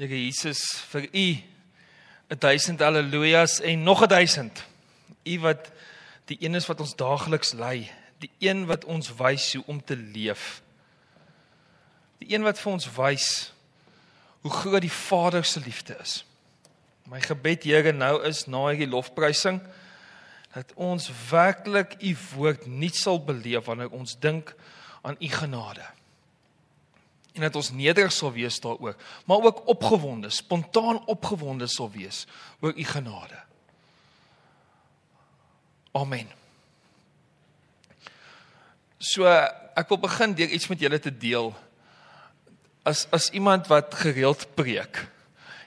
Here Jesus, vir u 'n duisend haleluja's en nog 'n duisend. U wat die een is wat ons daagliks lei, die een wat ons wys hoe om te leef. Die een wat vir ons wys hoe groot die Vader se liefde is. My gebed Here nou is na hierdie lofprysing dat ons werklik u woord nie sal beleef wanneer ons dink aan u genade en dat ons nederig sal wees daaroor, maar ook opgewonde, spontaan opgewonde sal wees oor u genade. Amen. So ek wil begin deur iets met julle te deel. As as iemand wat gereeld preek,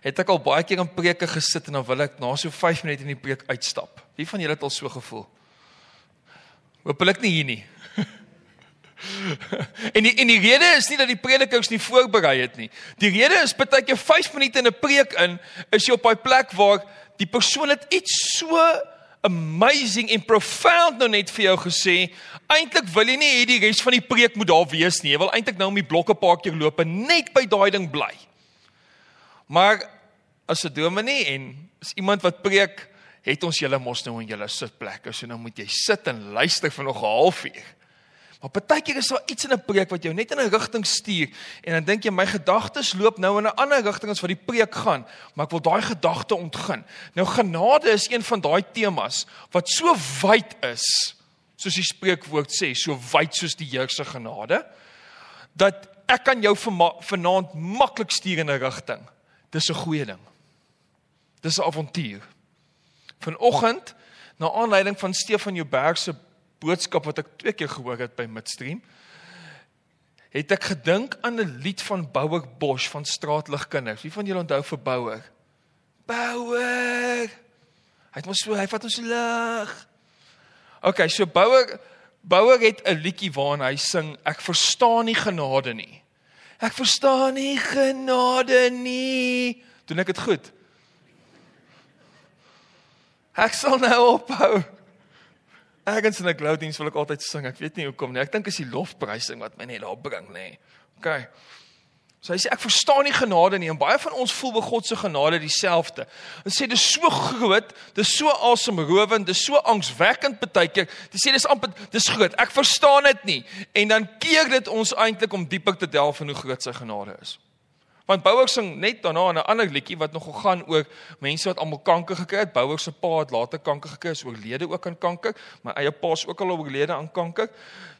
het ek al baie keer in preke gesit en dan wil ek na so 5 minute in die preek uitstap. Wie van julle het al so gevoel? Hoopelik nie hier nie. en die en die rede is nie dat die predikers nie voorberei het nie. Die rede is baie keer 5 minute in 'n preek in is jy op daai plek waar die persoon het iets so amazing en profound nou net vir jou gesê. Eintlik wil jy nie hê die res van die preek moet daar wees nie. Jy wil eintlik nou om die blokke paar keer loop en net by daai ding bly. Maar as 'n dominee en as iemand wat preek, het ons julle mos nou in julle sitplekke. So nou moet jy sit en luister vir nog 'n halfuur. Maar baie keer is daar iets in 'n preek wat jou net in 'n rigting stuur en dan dink jy my gedagtes loop nou in 'n ander rigting as wat die preek gaan, maar ek wil daai gedagte ontgin. Nou genade is een van daai temas wat so wyd is, soos die spreekwoord sê, so wyd soos die Here se genade, dat ek kan jou vanaand maklik stuur in 'n rigting. Dis 'n goeie ding. Dis 'n avontuur. Vanoggend na aanleiding van Stefan Jouberg se boodskap wat ek twee keer gehoor het by Midstream, het ek gedink aan 'n lied van Bouwer Bosch van Straatligkinders. Wie van julle onthou vir Bouwer? Bouwer. Hy het mos so, hy vat ons lig. OK, so Bouwer Bouwer het 'n liedjie waarin hy sing ek verstaan nie genade nie. Ek verstaan nie genade nie. Doen ek dit goed? Ek sal nou ophou. Ergens in 'n clouddiens wil ek altyd sing. Ek weet nie hoekom nie. Ek dink is die lofprysing wat my net daar bring, nê. OK. So hy sê ek verstaan nie genade nie en baie van ons voel be God se genade dieselfde. Hulle sê dis so groot, dis so asemrowend, dis so angswekkend baie keer. Hulle sê dis amper dis groot. Ek verstaan dit nie. En dan keer dit ons eintlik om dieper te delf in hoe groot sy genade is. Want Bouwer sing net daarna 'n ander liedjie wat nog gegaan oor mense wat almal kanker gekry het. Bouwer se pa het later kanker gekry, is oorlede ook aan kanker. My eie pa is ook al oorlede aan kanker.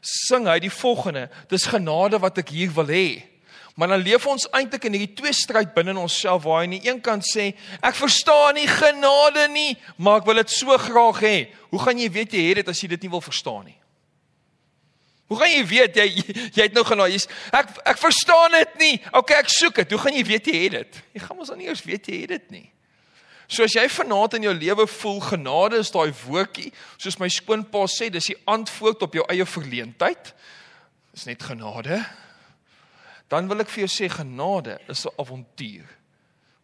Sing hy die volgende: Dis genade wat ek hier wil hê. Maar dan leef ons eintlik in hierdie twee stryd binne in onsself waar hy aan die een kant sê ek verstaan nie genade nie, maar ek wil dit so graag hê. Hoe gaan jy weet jy het dit as jy dit nie wil verstaan nie? Hoe gaan jy weet jy jy het nou genade? Jy's ek ek verstaan dit nie. OK, ek soek dit. Hoe gaan jy weet jy het dit? Jy gaan mos dan nie eers weet jy het dit nie. So as jy vanaand in jou lewe voel genade is daai woordjie, soos my skoonpa sê, dis die antwoord op jou eie verleentheid. Dis net genade. Dan wil ek vir jou sê genade is 'n avontuur.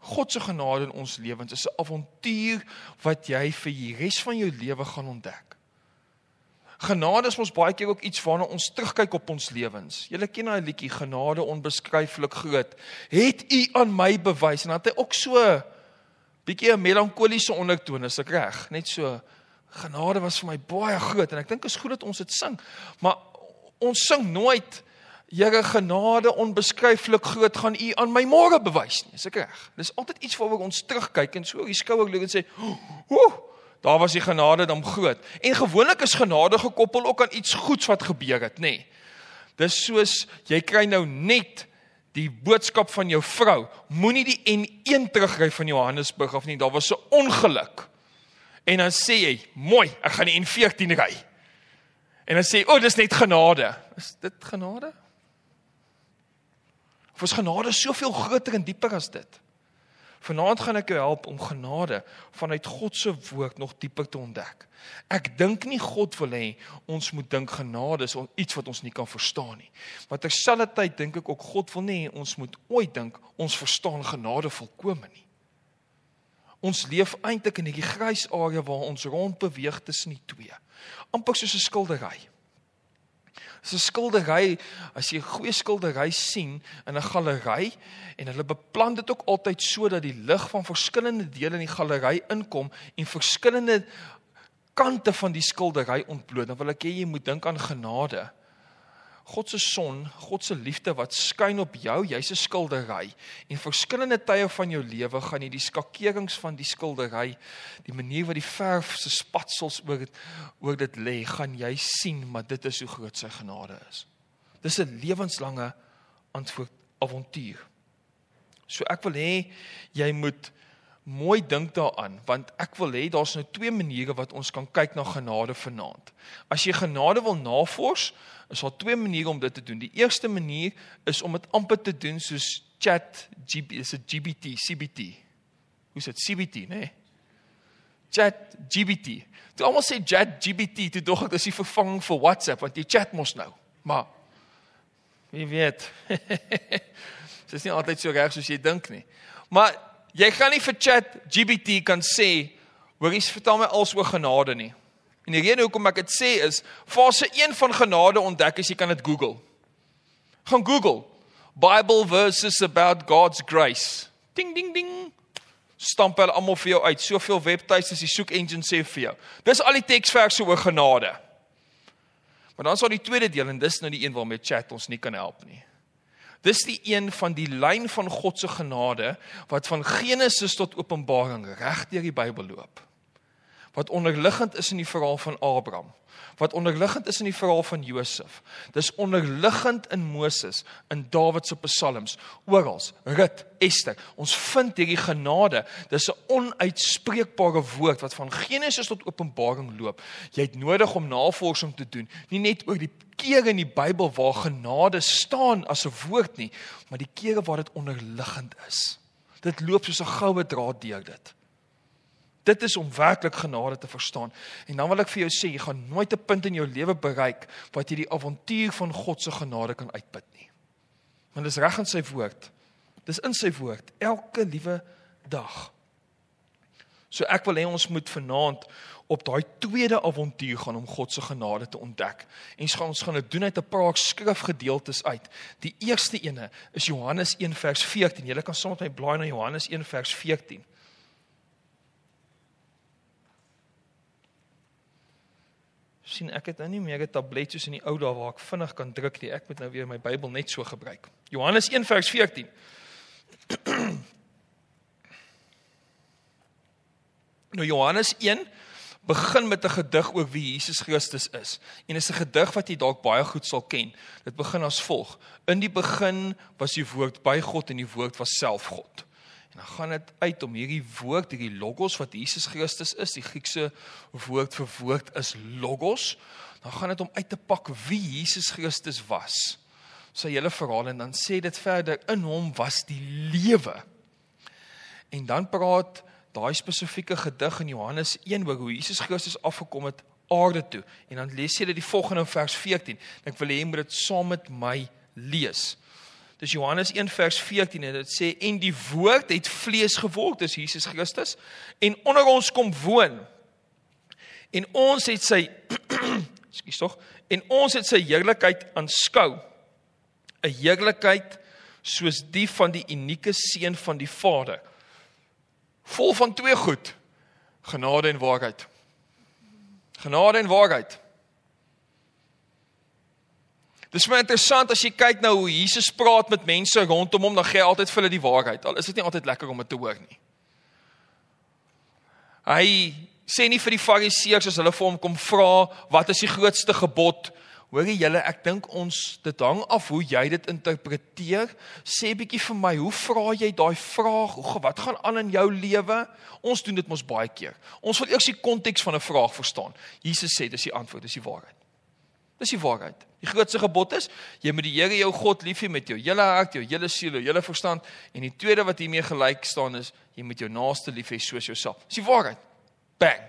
God se genade in ons lewens is 'n avontuur wat jy vir die res van jou lewe gaan ontdek. Genade is ons baie keer ook iets waarna ons terugkyk op ons lewens. Julle ken daai liedjie Genade onbeskryflik groot. Het U aan my bewys en dan het hy ook so bietjie 'n melankoliese ondertoon, is ek reg? Net so Genade was vir my baie groot en ek dink is goed dat ons dit sing. Maar ons sing nooit Here genade onbeskryflik groot gaan U aan my môre bewys nie. Is ek reg? Dis altyd iets waaroor ons terugkyk en so op die skouer loop en sê, "Ooh, Daar was die genade dan groot. En gewoonlik is genade gekoppel ook aan iets goeds wat gebeur het, nê. Nee. Dis soos jy kry nou net die boodskap van jou vrou. Moenie die N1 terugry van Johannesburg af nie. Daar was 'n ongeluk. En dan sê jy, "Mooi, ek gaan die N14 ry." En dan sê, "O, oh, dis net genade." Is dit genade? Of is genade soveel groter en dieper as dit? Vanaand gaan ek jou help om genade vanuit God se woord nog dieper te ontdek. Ek dink nie God wil hê ons moet dink genade is iets wat ons nie kan verstaan nie. Maar terselfdertyd dink ek ook God wil nie ons moet ooit dink ons verstaan genade volkome nie. Ons leef eintlik in hierdie grys area waar ons rond beweeg tussen die twee. amper soos 'n skildery. Dis 'n skildery, as jy 'n goeie skildery sien in 'n galery en hulle beplan dit ook altyd sodat die lig van verskillende dele in die galery inkom en verskillende kante van die skildery ontbloot. Dan wil ek hê jy moet dink aan genade. God se son, God se liefde wat skyn op jou, jy's 'n skildery. En verskillende tye van jou lewe gaan jy die skakerings van die skildery, die manier wat die verf se spatsels oor dit oor dit lê, gaan jy sien, maar dit is hoe groot sy genade is. Dis 'n lewenslange antwoord avontuur. So ek wil hê jy moet mooi dink daaraan want ek wil hê daar's nou twee maniere wat ons kan kyk na genade vanaand. As jy genade wil navors, is daar twee maniere om dit te doen. Die eerste manier is om dit amper te doen soos chat GB is dit GBT, CBT. Hoe is dit CBT, né? Nee? Chat GBT. Toe almal sê chat GBT, toe dog ek dis die vervanging vir WhatsApp want jy chat mos nou. Maar wie weet. Dit is nie altyd so reg soos jy dink nie. Maar jy gaan nie vir chat GBT kan sê, hoorie, vertel my alsoos genade nie. En die rede hoekom ek dit sê is fase 1 van genade ontdek as jy kan dit Google. Gaan Google Bible verses about God's grace. Ding ding ding. Stamp hulle almal vir jou uit. Soveel webtuiste as die soek engine sê vir jou. Dis al die teksverse oor genade. Maar dan is daar die tweede deel en dis nou die een waarmee chat ons nie kan help nie. Dis die een van die lyn van God se genade wat van Genesis tot Openbaring reg deur die Bybel loop wat onderliggend is in die verhaal van Abraham, wat onderliggend is in die verhaal van Josef. Dis onderliggend in Moses, in Dawid se psalms, oral, Rut, Ester. Ons vind hierdie genade. Dis 'n onuitspreekbare woord wat van Genesis tot Openbaring loop. Jy het nodig om navorsing te doen, nie net oor die kere in die Bybel waar genade staan as 'n woord nie, maar die kere waar dit onderliggend is. Dit loop soos 'n goue draad deur dit. Dit is om werklik genade te verstaan. En dan wil ek vir jou sê, jy gaan nooit 'n punt in jou lewe bereik wat jy die avontuur van God se genade kan uitput nie. Want dis reg in sy woord. Dis in sy woord elke liewe dag. So ek wil hê ons moet vanaand op daai tweede avontuur gaan om God se genade te ontdek. En ons gaan ons gaan dit doen uit 'n paar skrifgedeeltes uit. Die eerste ene is Johannes 1 vers 14. Jy kan sommer met my blaai na Johannes 1 vers 14. Sien ek het nou nie meer 'n tablet soos in die ou dae waar ek vinnig kan druk nie. Ek moet nou weer my Bybel net so gebruik. Johannes 1 vers 14. nou Johannes 1 begin met 'n gedig oor wie Jesus Christus is. En dit is 'n gedig wat jy dalk baie goed sal ken. Dit begin as volg: In die begin was die woord by God en die woord was self God. En dan gaan dit uit om hierdie woord, hierdie logos wat Jesus Christus is, die Griekse woord vir woord is logos. Dan gaan dit om uit te pak wie Jesus Christus was. Sy hele verhaal en dan sê dit verder in hom was die lewe. En dan praat daai spesifieke gedig in Johannes 1 oor hoe Jesus Christus afgekom het aarde toe. En dan lees jy dit die volgende vers 14. Ek wil hê jy moet dit saam met my lees. Dis Johannes 1 vers 14 en dit sê en die woord het vlees geword, dis Jesus Christus en onder ons kom woon. En ons het sy ekskuus tog, en ons het sy heerlikheid aanskou. 'n Heerlikheid soos die van die unieke seun van die Vader. Vol van twee goed, genade en waarheid. Genade en waarheid. Dis baie interessant as jy kyk na hoe Jesus praat met mense rondom hom, dan gee hy altyd vir hulle die waarheid. Al is dit nie altyd lekker om dit te hoor nie. Hy sê nie vir die fariseërs as hulle vir hom kom vra wat is die grootste gebod? Hoorie julle, ek dink ons dit hang af hoe jy dit interpreteer. Sê bietjie vir my, hoe vra jy daai vraag? Hoe wat gaan aan in jou lewe? Ons doen dit mos baie keer. Ons wil eers die konteks van 'n vraag verstaan. Jesus sê dis die antwoord, dis die waarheid. Dis die waarheid. Die grootste gebod is jy moet die Here jou God lief hê met jou hele hart, jou hele siel, jou hele verstand en die tweede wat hiermee gelyk staan is jy moet jou naaste lief hê soos jouself. Dis die waarheid. Bang.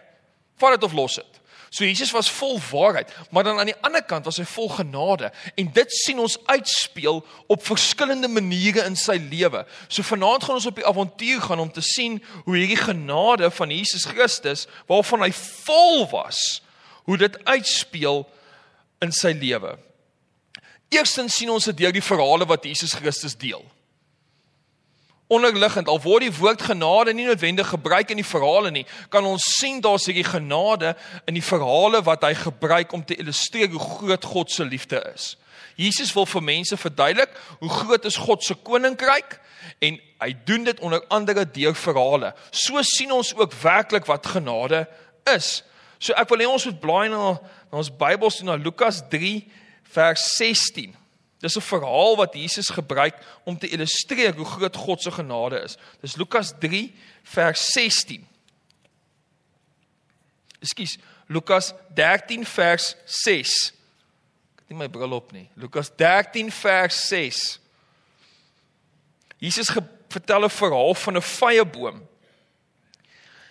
Vat dit of los dit. So Jesus was vol waarheid, maar dan aan die ander kant was hy vol genade en dit sien ons uitspeel op verskillende maniere in sy lewe. So vanaand gaan ons op die avontuur gaan om te sien hoe hierdie genade van Jesus Christus waarvan hy vol was, hoe dit uitspeel in sy lewe. Eerstens sien ons dit deur die verhale wat Jesus Christus deel. Onderliggend al word die woord genade nie noodwendig gebruik in die verhale nie, kan ons sien daar's hierdie genade in die verhale wat hy gebruik om te illustreer hoe groot God se liefde is. Jesus wil vir mense verduidelik hoe groot is God se koninkryk en hy doen dit onder andere deur verhale. So sien ons ook werklik wat genade is. So ek wil hê ons moet blaai na, na ons Bybels na Lukas 3 vers 16. Dis 'n verhaal wat Jesus gebruik om te illustreer hoe groot God se genade is. Dis Lukas 3 vers 16. Ekskuus, Lukas 13 vers 6 nie my bril op nie. Lukas 13 vers 6. Jesus vertel 'n verhaal van 'n vyeboom.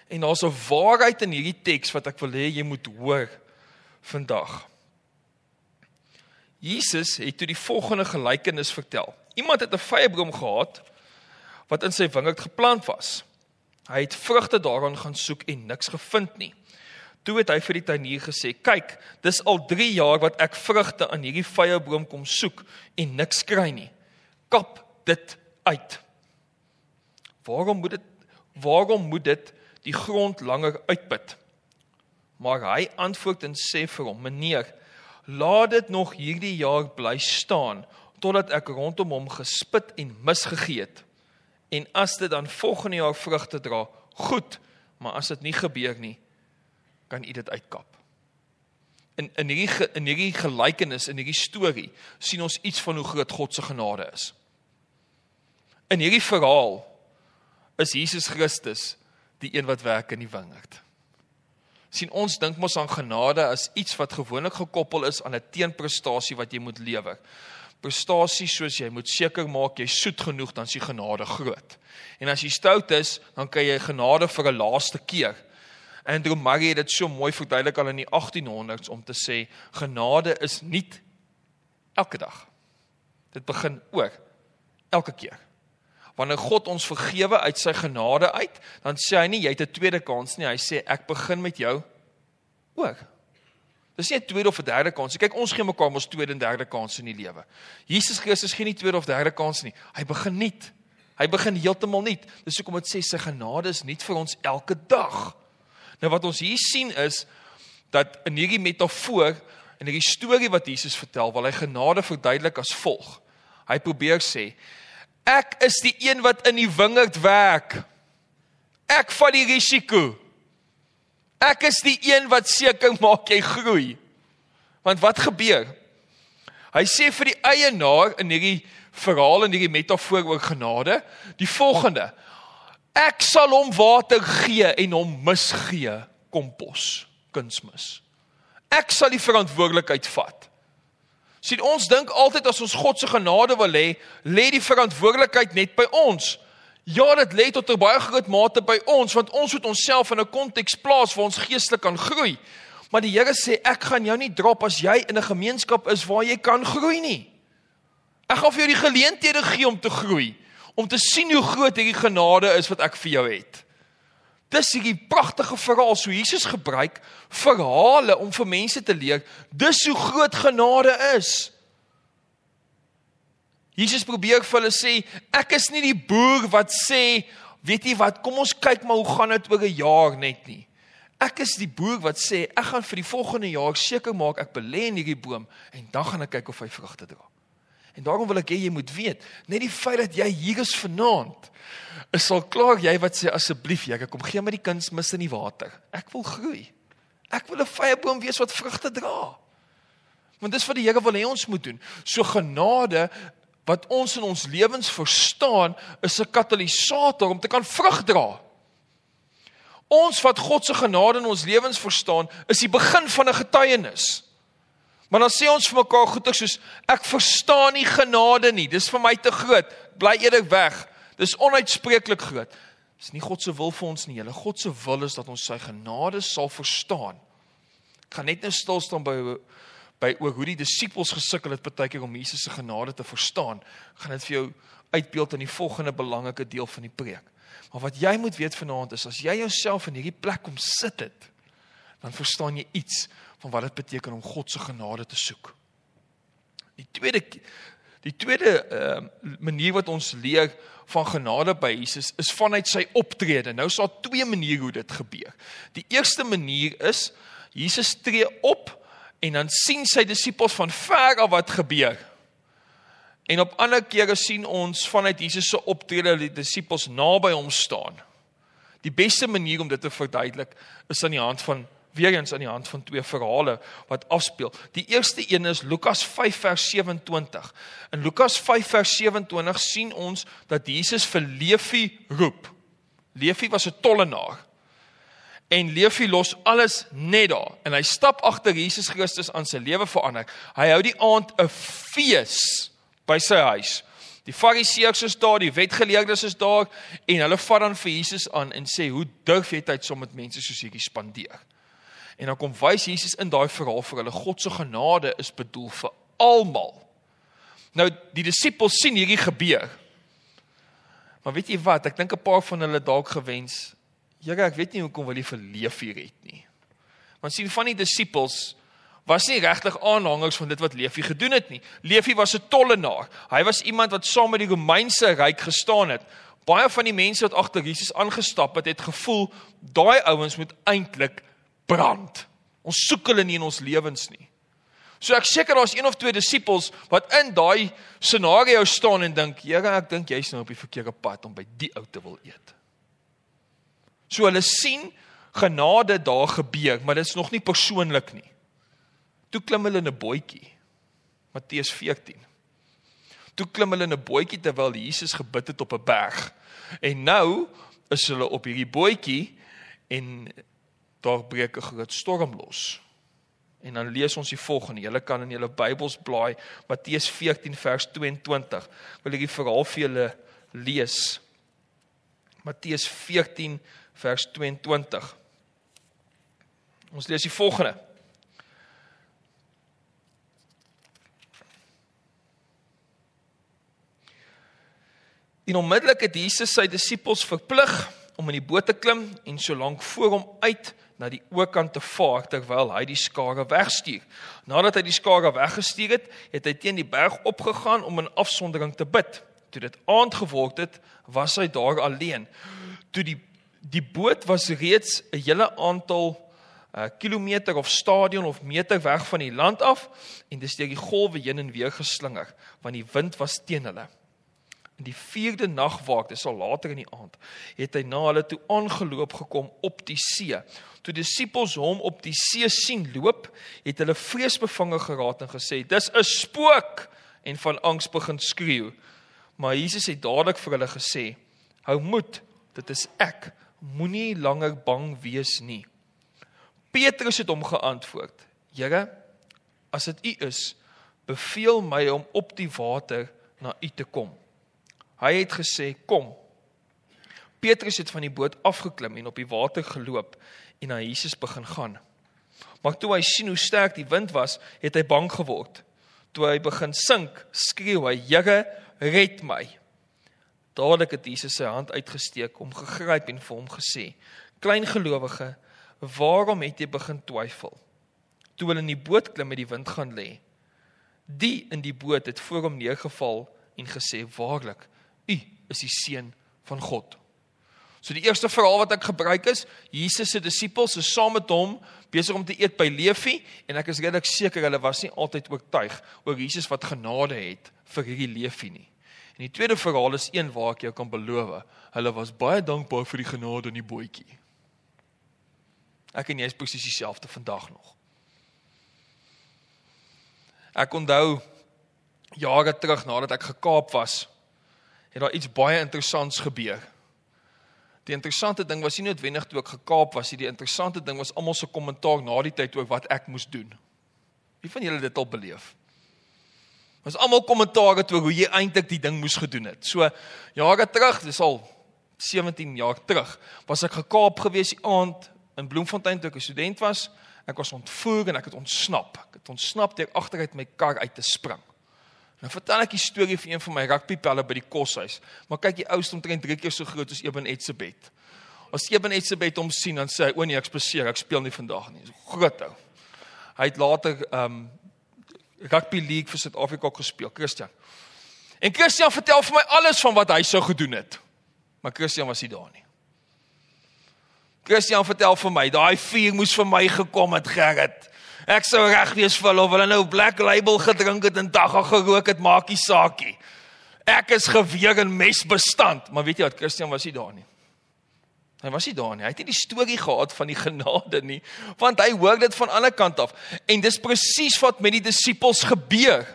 En daar's 'n waarheid in hierdie teks wat ek wil hê jy moet hoor vandag. Jesus het toe die volgende gelykenis vertel. Iemand het 'n vyeboom gehad wat in sy wingerd geplant was. Hy het vrugte daaraan gaan soek en niks gevind nie. Toe het hy vir die tuinier gesê: "Kyk, dis al 3 jaar wat ek vrugte aan hierdie vyeboom kom soek en niks kry nie. Kap dit uit." Waarom moet dit waarom moet dit die grond langer uitput? Maar hy antwoord en sê vir hom: "Meneer, laat dit nog hierdie jaar bly staan totdat ek rondom hom gespit en misgegee het. En as dit dan volgende jaar vrugte dra, goed, maar as dit nie gebeur nie, kan u dit uitkap. In in hierdie in hierdie gelykenis in hierdie storie sien ons iets van hoe groot God se genade is. In hierdie verhaal is Jesus Christus die een wat werk in die wingerd. Sien ons dink mos aan genade as iets wat gewoonlik gekoppel is aan 'n teenprestasie wat jy moet lewer. Prestasie soos jy moet seker maak jy soet genoeg dan is die genade groot. En as jy stout is, dan kry jy genade vir 'n laaste keer. Andrew Murray het dit so mooi verduidelik al in die 1800s om te sê genade is nie elke dag. Dit begin ook elke keer. Wanneer God ons vergewe uit sy genade uit, dan sê hy nie jy het 'n tweede kans nie, hy sê ek begin met jou ook. Dis nie 'n tweede of 'n derde kans nie. Kyk, ons gee mekaar mos tweede en derde kans in die lewe. Jesus Christus gee nie tweede of derde kans nie. Hy begin nuut. Hy begin heeltemal nuut. Dis hoekom dit sê sy genade is nuut vir ons elke dag. Nou wat ons hier sien is dat in hierdie metafoor en hierdie storie wat Jesus vertel, wil hy genade verduidelik as volg. Hy probeer sê ek is die een wat in die wingerd werk. Ek vat die risiko. Ek is die een wat seker maak jy groei. Want wat gebeur? Hy sê vir die eienaar in hierdie verhaal en hierdie metafoor oor genade, die volgende: Ek sal hom water gee en hom misgee, kompos, kunsmis. Ek sal die verantwoordelikheid vat. Sien ons dink altyd as ons God se genade wil hê, lê die verantwoordelikheid net by ons. Ja, dit lê tot 'n baie groot mate by ons want ons moet onsself in 'n konteks plaas waar ons geestelik kan groei. Maar die Here sê ek gaan jou nie drop as jy in 'n gemeenskap is waar jy kan groei nie. Ek gaan vir jou die geleenthede gee om te groei om te sien hoe groot hierdie genade is wat ek vir jou het. Dis hierdie pragtige verhaal so Jesus gebruik verhale om vir mense te leer dis hoe groot genade is. Jesus probeer vir hulle sê ek is nie die boer wat sê weet jy wat kom ons kyk maar hoe gaan dit oor 'n jaar net nie. Ek is die boer wat sê ek gaan vir die volgende jaar seker maak ek belê in hierdie boom en dan gaan ek kyk of hy vrugte dra. En daarom wil ek hê jy moet weet, net die feit dat jy hier is vanaand, is al klaar jy wat sê asseblief jy kom gee my die kunsmis in die water. Ek wil groei. Ek wil 'n vyeboom wees wat vrugte dra. Want dis wat die Here wil hê ons moet doen. So genade wat ons in ons lewens verstaan, is 'n katalisator om te kan vrug dra. Ons wat God se genade in ons lewens verstaan, is die begin van 'n getuienis. Maar dan sê ons vir mekaar goeie soos ek verstaan nie genade nie. Dis vir my te groot. Bly eerder weg. Dis onuitspreeklik groot. Dis nie God se wil vir ons nie. Hele God se wil is dat ons sy genade sal verstaan. Ek gaan net nou stil staan by by oor hoe die disippels gesukkel het baie keer om Jesus se genade te verstaan. Ek gaan dit vir jou uitbeeld in die volgende belangrike deel van die preek. Maar wat jy moet weet vanaand is as jy jouself in hierdie plek kom sit het, dan verstaan jy iets van wat dit beteken om God se genade te soek. Die tweede die tweede uh, manier wat ons leer van genade by Jesus is vanuit sy optrede. Nou is daar twee maniere hoe dit gebeur. Die eerste manier is Jesus tree op en dan sien sy disippels van ver af wat gebeur. En op ander kere sien ons vanuit Jesus se optrede die disippels naby hom staan. Die beste manier om dit te verduidelik is aan die hand van weer eens aan die hand van twee verhale wat afspeel. Die eerste een is Lukas 5 vers 27. In Lukas 5 vers 27 sien ons dat Jesus vir Levi roep. Levi was 'n tollenaar. En Levi los alles net daar en hy stap agter Jesus Christus aan sy lewe verander. Hy hou die aand 'n fees by sy huis. Die Fariseërs is daar, die wetgeleerdes is daar en hulle vat dan vir Jesus aan en sê hoe durf jy dit saam met mense soos hierdie spandeer? En dan kom wys Jesus in daai verhaal vir hulle God se genade is bedoel vir almal. Nou die disippels sien hierdie gebeur. Maar weet jy wat? Ek dink 'n paar van hulle dalk gewens. Here, ek weet nie hoekom wil jy verleef hier het nie. Want sien van die disippels was nie regtig aanhangers van dit wat Levi gedoen het nie. Levi was 'n tollenaar. Hy was iemand wat saam met die Romeinse ryk gestaan het. Baie van die mense wat agter Jesus aangestap het, het gevoel daai ouens moet eintlik brand. Ons soek hulle nie in ons lewens nie. So ek seker daar's een of twee disippels wat in daai scenario staan en dink, Here, ek dink jy's nou op die verkeerde pad om by die ou te wil eet. So hulle sien genade daar gebeur, maar dit is nog nie persoonlik nie. Toe klim hulle in 'n bootjie. Matteus 14. Toe klim hulle in 'n bootjie terwyl Jesus gebid het op 'n berg. En nou is hulle op hierdie bootjie en daar breek 'n groot storm los. En dan lees ons die volgende. Julle kan in julle Bybels blaai Matteus 14 vers 22. Wil ek die verhaal vir julle lees. Matteus 14 vers 22. Ons lees die volgende. En onmiddellik het Jesus sy disippels verplig om in die boot te klim en so lank voor hom uit na die oorkant te vaar terwyl hy die skare wegstuur. Nadat hy die skare weggestuur het, het hy teen die berg opgegaan om in afsondering te bid. Toe dit aand geword het, was hy daar alleen. Toe die die boot was reeds 'n hele aantal uh, kilometer of stadion of meter weg van die land af en dis deur die golwe heen en weer geslinger want die wind was teen hulle. In die 4de nagwaak, dis al later in die aand, het hy na hulle toe aangeloop gekom op die see. Toe disippels hom op die see sien loop, het hulle vreesbevange geraak en gesê: "Dis 'n spook!" en van angs begin skreeu. Maar Jesus het dadelik vir hulle gesê: "Hou moed, dit is ek. Moenie langer bang wees nie." Petrus het hom geantwoord: "Here, as dit U is, beveel my om op die water na U te kom." Hy het gesê: "Kom." Petrus het van die boot afgeklim en op die water geloop en na Jesus begin gaan. Maar toe hy sien hoe sterk die wind was, het hy bang geword. Toe hy begin sink, skreeu hy: "Here, red my." Dadelik het Jesus sy hand uitgesteek, hom gegryp en vir hom gesê: "Klein gelowige, waarom het jy begin twyfel?" Toe hulle in die boot klim met die wind gaan lê, die in die boot het voor hom neergeval en gesê: "Waarlik, U is die seun van God. So die eerste verhaal wat ek gebruik is, Jesus se disippels is saam met hom besig om te eet by Levi en ek is redelik seker hulle was nie altyd oortuig oor Jesus wat genade het vir hierdie Levi nie. En die tweede verhaal is een waar ek jou kan beloof, hulle was baie dankbaar vir die genade in die bootjie. Ek en jy is presies dieselfde vandag nog. Ek onthou jare terug nadat ek gekaap was, het daar iets baie interessants gebeur. Die interessante ding was nie noodwendig toe ek gekaap was nie, die interessante ding was almal se kommentaar na die tyd oor wat ek moes doen. Wie van julle dit al beleef? Was almal kommentare oor hoe jy eintlik die ding moes gedoen het. So jare terug, dis al 17 jaar terug, was ek gekaap gewees die aand in Bloemfontein toe ek 'n student was. Ek was ontvoer en ek het ontsnap. Ek het ontsnap deur agteruit my kar uit te spring. Nou vertel ek die storie vir een van my rugbypelle by die koshuis. Maar kyk, die ou stond omtrent 3 keer so groot as Eben Etzebeth. As Eben Etzebeth hom sien, dan sê hy: "O nee, ek spaseer, ek speel nie vandag nie." So groot ou. Hy het later ehm um, rugby league vir Suid-Afrika gespeel, Christian. En Christian vertel vir my alles van wat hy sou gedoen het. Maar Christian was nie daar nie. Christian vertel vir my, daai vuur moes vir my gekom het, Gerrit. Ek sou reg wees vir hulle of hulle nou Black Label gedrink het en dagga gerook het, maak nie saakie. Ek is geweer in mesbestand, maar weet jy wat, Christian was nie daar nie. Hy was nie daar nie. Hy het nie die storie gehad van die genade nie, want hy hoor dit van ander kant af. En dis presies wat met die disippels gebeur.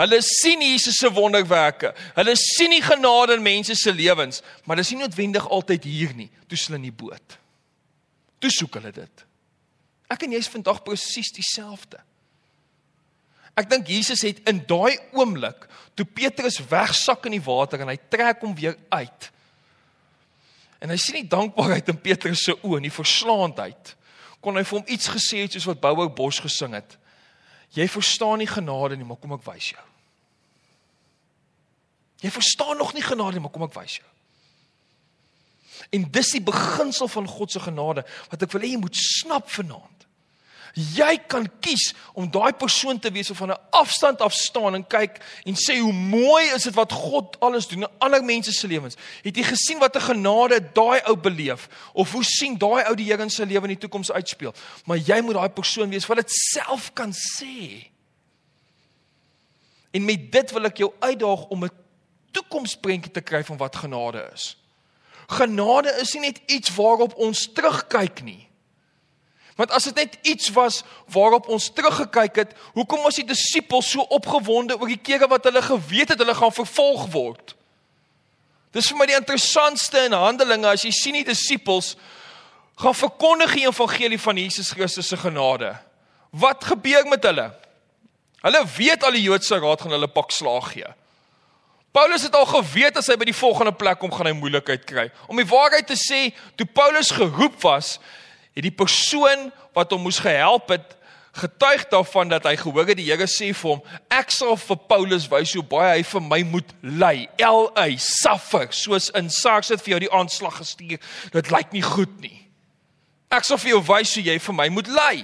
Hulle sien Jesus se wonderwerke. Hulle sien die genade in mense se lewens, maar dis nie noodwendig altyd hier nie. Toe hulle in die boot. Toe soek hulle dit. Ek en jy is vandag presies dieselfde. Ek dink Jesus het in daai oomblik toe Petrus wegsak in die water en hy trek hom weer uit En hy sien die dankbaarheid in Petrus se oë die verslaandheid. Kon hy vir hom iets gesê het soos wat Bouou Bos gesing het. Jy verstaan nie genade nie, maar kom ek wys jou. Jy verstaan nog nie genade nie, maar kom ek wys jou. En dis die beginsel van God se genade wat ek wil hê jy moet snap vanaand. Jy kan kies om daai persoon te wees of van 'n afstand af staan en kyk en sê hoe mooi is dit wat God alles doen in ander mense se lewens. Het jy gesien wat 'n genade daai ou beleef of hoe sien daai ou die Here in sy lewe in die toekoms uitspeel? Maar jy moet daai persoon wees wat dit self kan sê. En met dit wil ek jou uitdaag om 'n toekomsprentjie te kry van wat genade is. Genade is nie net iets waarop ons terugkyk nie. Want as dit net iets was waarop ons teruggekyk het, hoekom was die disippels so opgewonde oor die kere wat hulle geweet het hulle gaan vervolg word? Dis vir my die interessantste in Handelinge as jy sien die disippels gaan verkondig die evangelie van Jesus Christus se genade. Wat gebeur met hulle? Hulle weet al die Joodse raad gaan hulle pak slaag gee. Paulus het al geweet as hy by die volgende plek kom gaan hy moeilikheid kry. Om die waarheid te sê, toe Paulus geroep was, het die persoon wat hom moes gehelp het getuig daarvan dat hy gehoor het die Here sê vir hom ek sal vir Paulus wys hoe baie hy vir my moet ly. L A suffer soos in Saks het vir jou die aanslag gestuur. Dit lyk nie goed nie. Ek sal vir jou wys hoe jy vir my moet ly.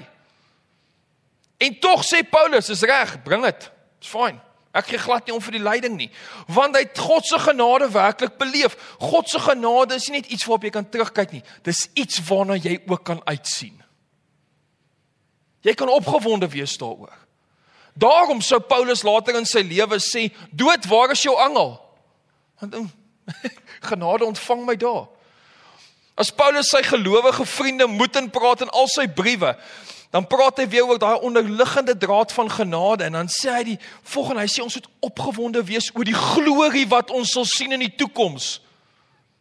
En tog sê Paulus is reg bring dit. Is fyn Ek gee glad nie om vir die lyding nie, want hy het God se genade werklik beleef. God se genade is nie net iets waarop jy kan terugkyk nie, dis iets waarna jy ook kan uitsien. Jy kan opgewonde wees daaroor. Daarom sou Paulus later in sy lewe sê, "Dood, waar is jou angel?" Want genade ontvang my daar. As Paulus sy gelowige vriende moet in praat in al sy briewe, dan praat hy weer oor daai onderliggende draad van genade en dan sê hy die volgende hy sê ons moet opgewonde wees oor die glorie wat ons sal sien in die toekoms.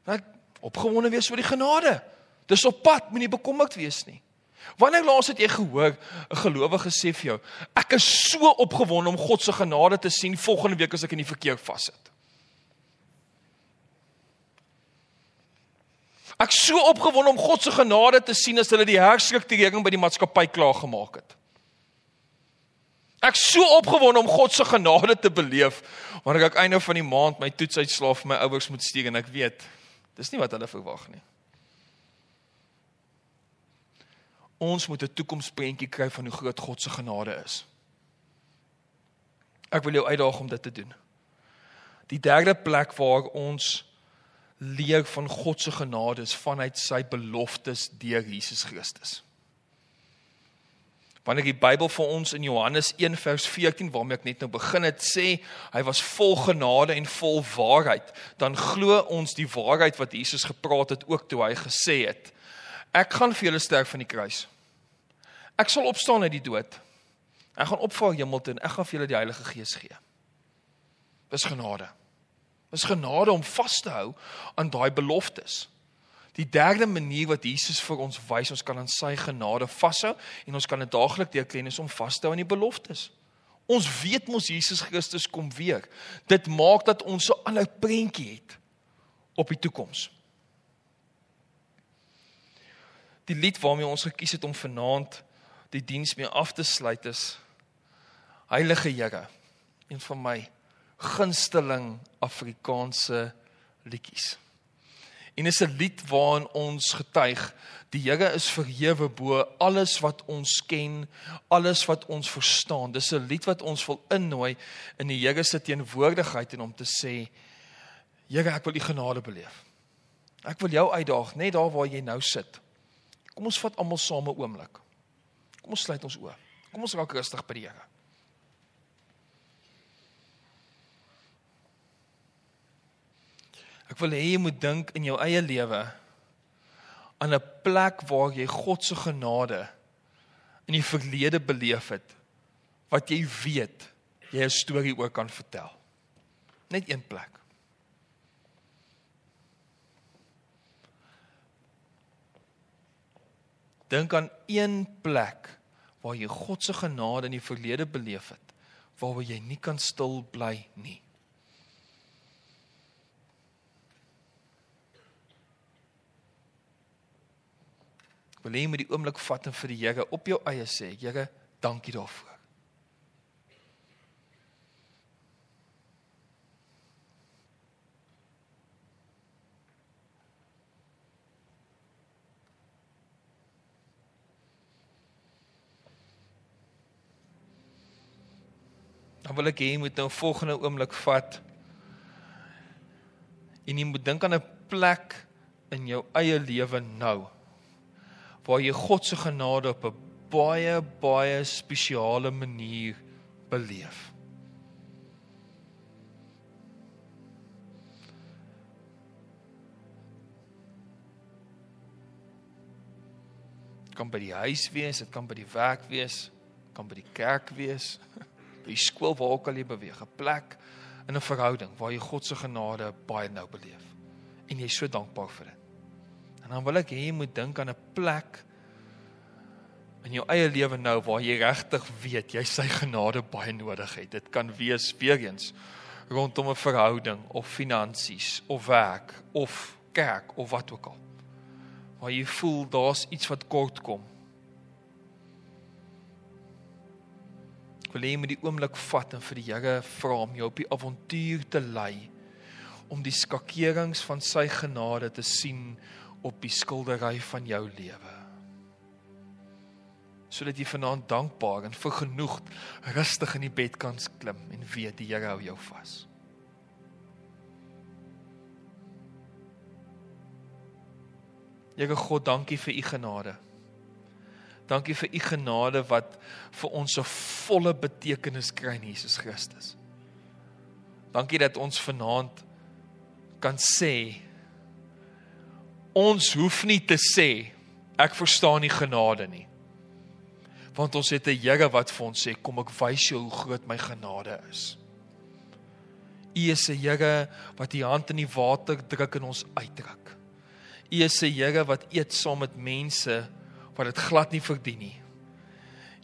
Ek opgewonde wees oor die genade. Dis op pad, moenie bekommerd wees nie. Wanneer laas het jy gehoor 'n gelowige sê vir jou, ek is so opgewonde om God se genade te sien volgende week as ek in die verkeer vassit. Ek so opgewonde om God se genade te sien as hulle die herstrukturering by die maatskappy klaar gemaak het. Ek so opgewonde om God se genade te beleef wanneer ek einde van die maand my toetsuitslae vir my ouers moet stuur en ek weet dis nie wat hulle verwag nie. Ons moet 'n toekomsprentjie kry van hoe groot God se genade is. Ek wil jou uitdaag om dit te doen. Die derde plek waar ons leer van God se genade is vanuit sy beloftes deur Jesus Christus. Wanneer die Bybel vir ons in Johannes 1 vers 14 waarmee ek net nou begin het sê hy was vol genade en vol waarheid, dan glo ons die waarheid wat Jesus gepraat het ook toe hy gesê het: Ek gaan vir julle sterf van die kruis. Ek sal opstaan uit die dood. Ek gaan opvaar hemel toe en ek gaan vir julle die Heilige Gees gee. Dis genade. Dis genade om vas te hou aan daai beloftes. Die derde manier wat Jesus vir ons wys ons kan aan sy genade vashou en ons kan dit daagliks deur kennis om vas te hou aan die beloftes. Ons weet mos Jesus Christus kom weer. Dit maak dat ons 'n ander prentjie het op die toekoms. Die lied waarmee ons gekies het om vanaand die diens mee af te sluit is Heilige Here, een van my gunsteling Afrikaanse liedjies. En is 'n lied waarin ons getuig die Here is verhewe bo alles wat ons ken, alles wat ons verstaan. Dis 'n lied wat ons wil innooi in die Here se teenwoordigheid en om te sê Here, ek wil u genade beleef. Ek wil jou uitdaag net daar waar jy nou sit. Kom ons vat almal saam 'n oomblik. Kom ons sluit ons oë. Kom ons raak rustig by die Here. Ek wil hê jy moet dink in jou eie lewe aan 'n plek waar jy God se genade in die verlede beleef het wat jy weet jy 'n storie oor kan vertel. Net een plek. Dink aan een plek waar jy God se genade in die verlede beleef het waar jy nie kan stil bly nie. Wil hê jy moet die oomblik vat en vir die Here op jou eie sê, Here, dankie daarvoor. Dan wil ek hê jy moet nou volgende oomblik vat en jy moet dink aan 'n plek in jou eie lewe nou waar jy God se genade op 'n baie baie spesiale manier beleef. Kan by die huis wees, dit kan by die werk wees, kan by die kerk wees, by die skool waar ook al jy beweeg, 'n plek in 'n verhouding waar jy God se genade baie nou beleef en jy is so dankbaar vir dit. En dan wil ek hê jy moet dink aan 'n plek in jou eie lewe nou waar jy regtig weet jy sy genade baie nodig het. Dit kan wees weer eens rondom 'n verhouding of finansies of werk of kerk of wat ook al. Waar jy voel daar's iets wat kort kom. Ek wil hê jy moet die oomblik vat en vir die Here vra om jou op die avontuur te lei om die skakerings van sy genade te sien op die skildery van jou lewe. Sodat jy vanaand dankbaar en vergenoegd rustig in die bed kan klim en weet die Here hou jou vas. Here God, dankie vir u genade. Dankie vir u genade wat vir ons 'n volle betekenis kry in Jesus Christus. Dankie dat ons vanaand kan sê ons hoef nie te sê ek verstaan nie genade nie. Want ons het 'n Here wat vir ons sê kom ek wys jou hoe groot my genade is. U is 'n Here wat die hand in die water druk en ons uitdruk. U is 'n Here wat eet saam met mense wat dit glad nie verdien nie.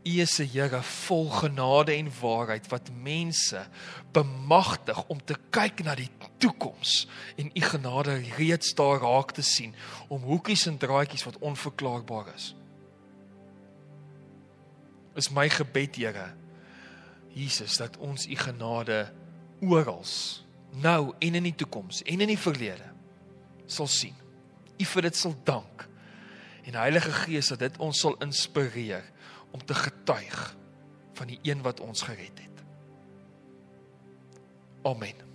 U is 'n Here vol genade en waarheid wat mense bemagtig om te kyk na die toekoms en u genade reeds daar raak te sien om hoekies en draadjies wat onverklaarbaar is. Is my gebed, Here, Jesus, dat ons u genade oral nou en in die toekoms en in die verlede sal sien. U vir dit sal dank. En Heilige Gees dat dit ons sal inspireer om te getuig van die een wat ons gered het. Amen.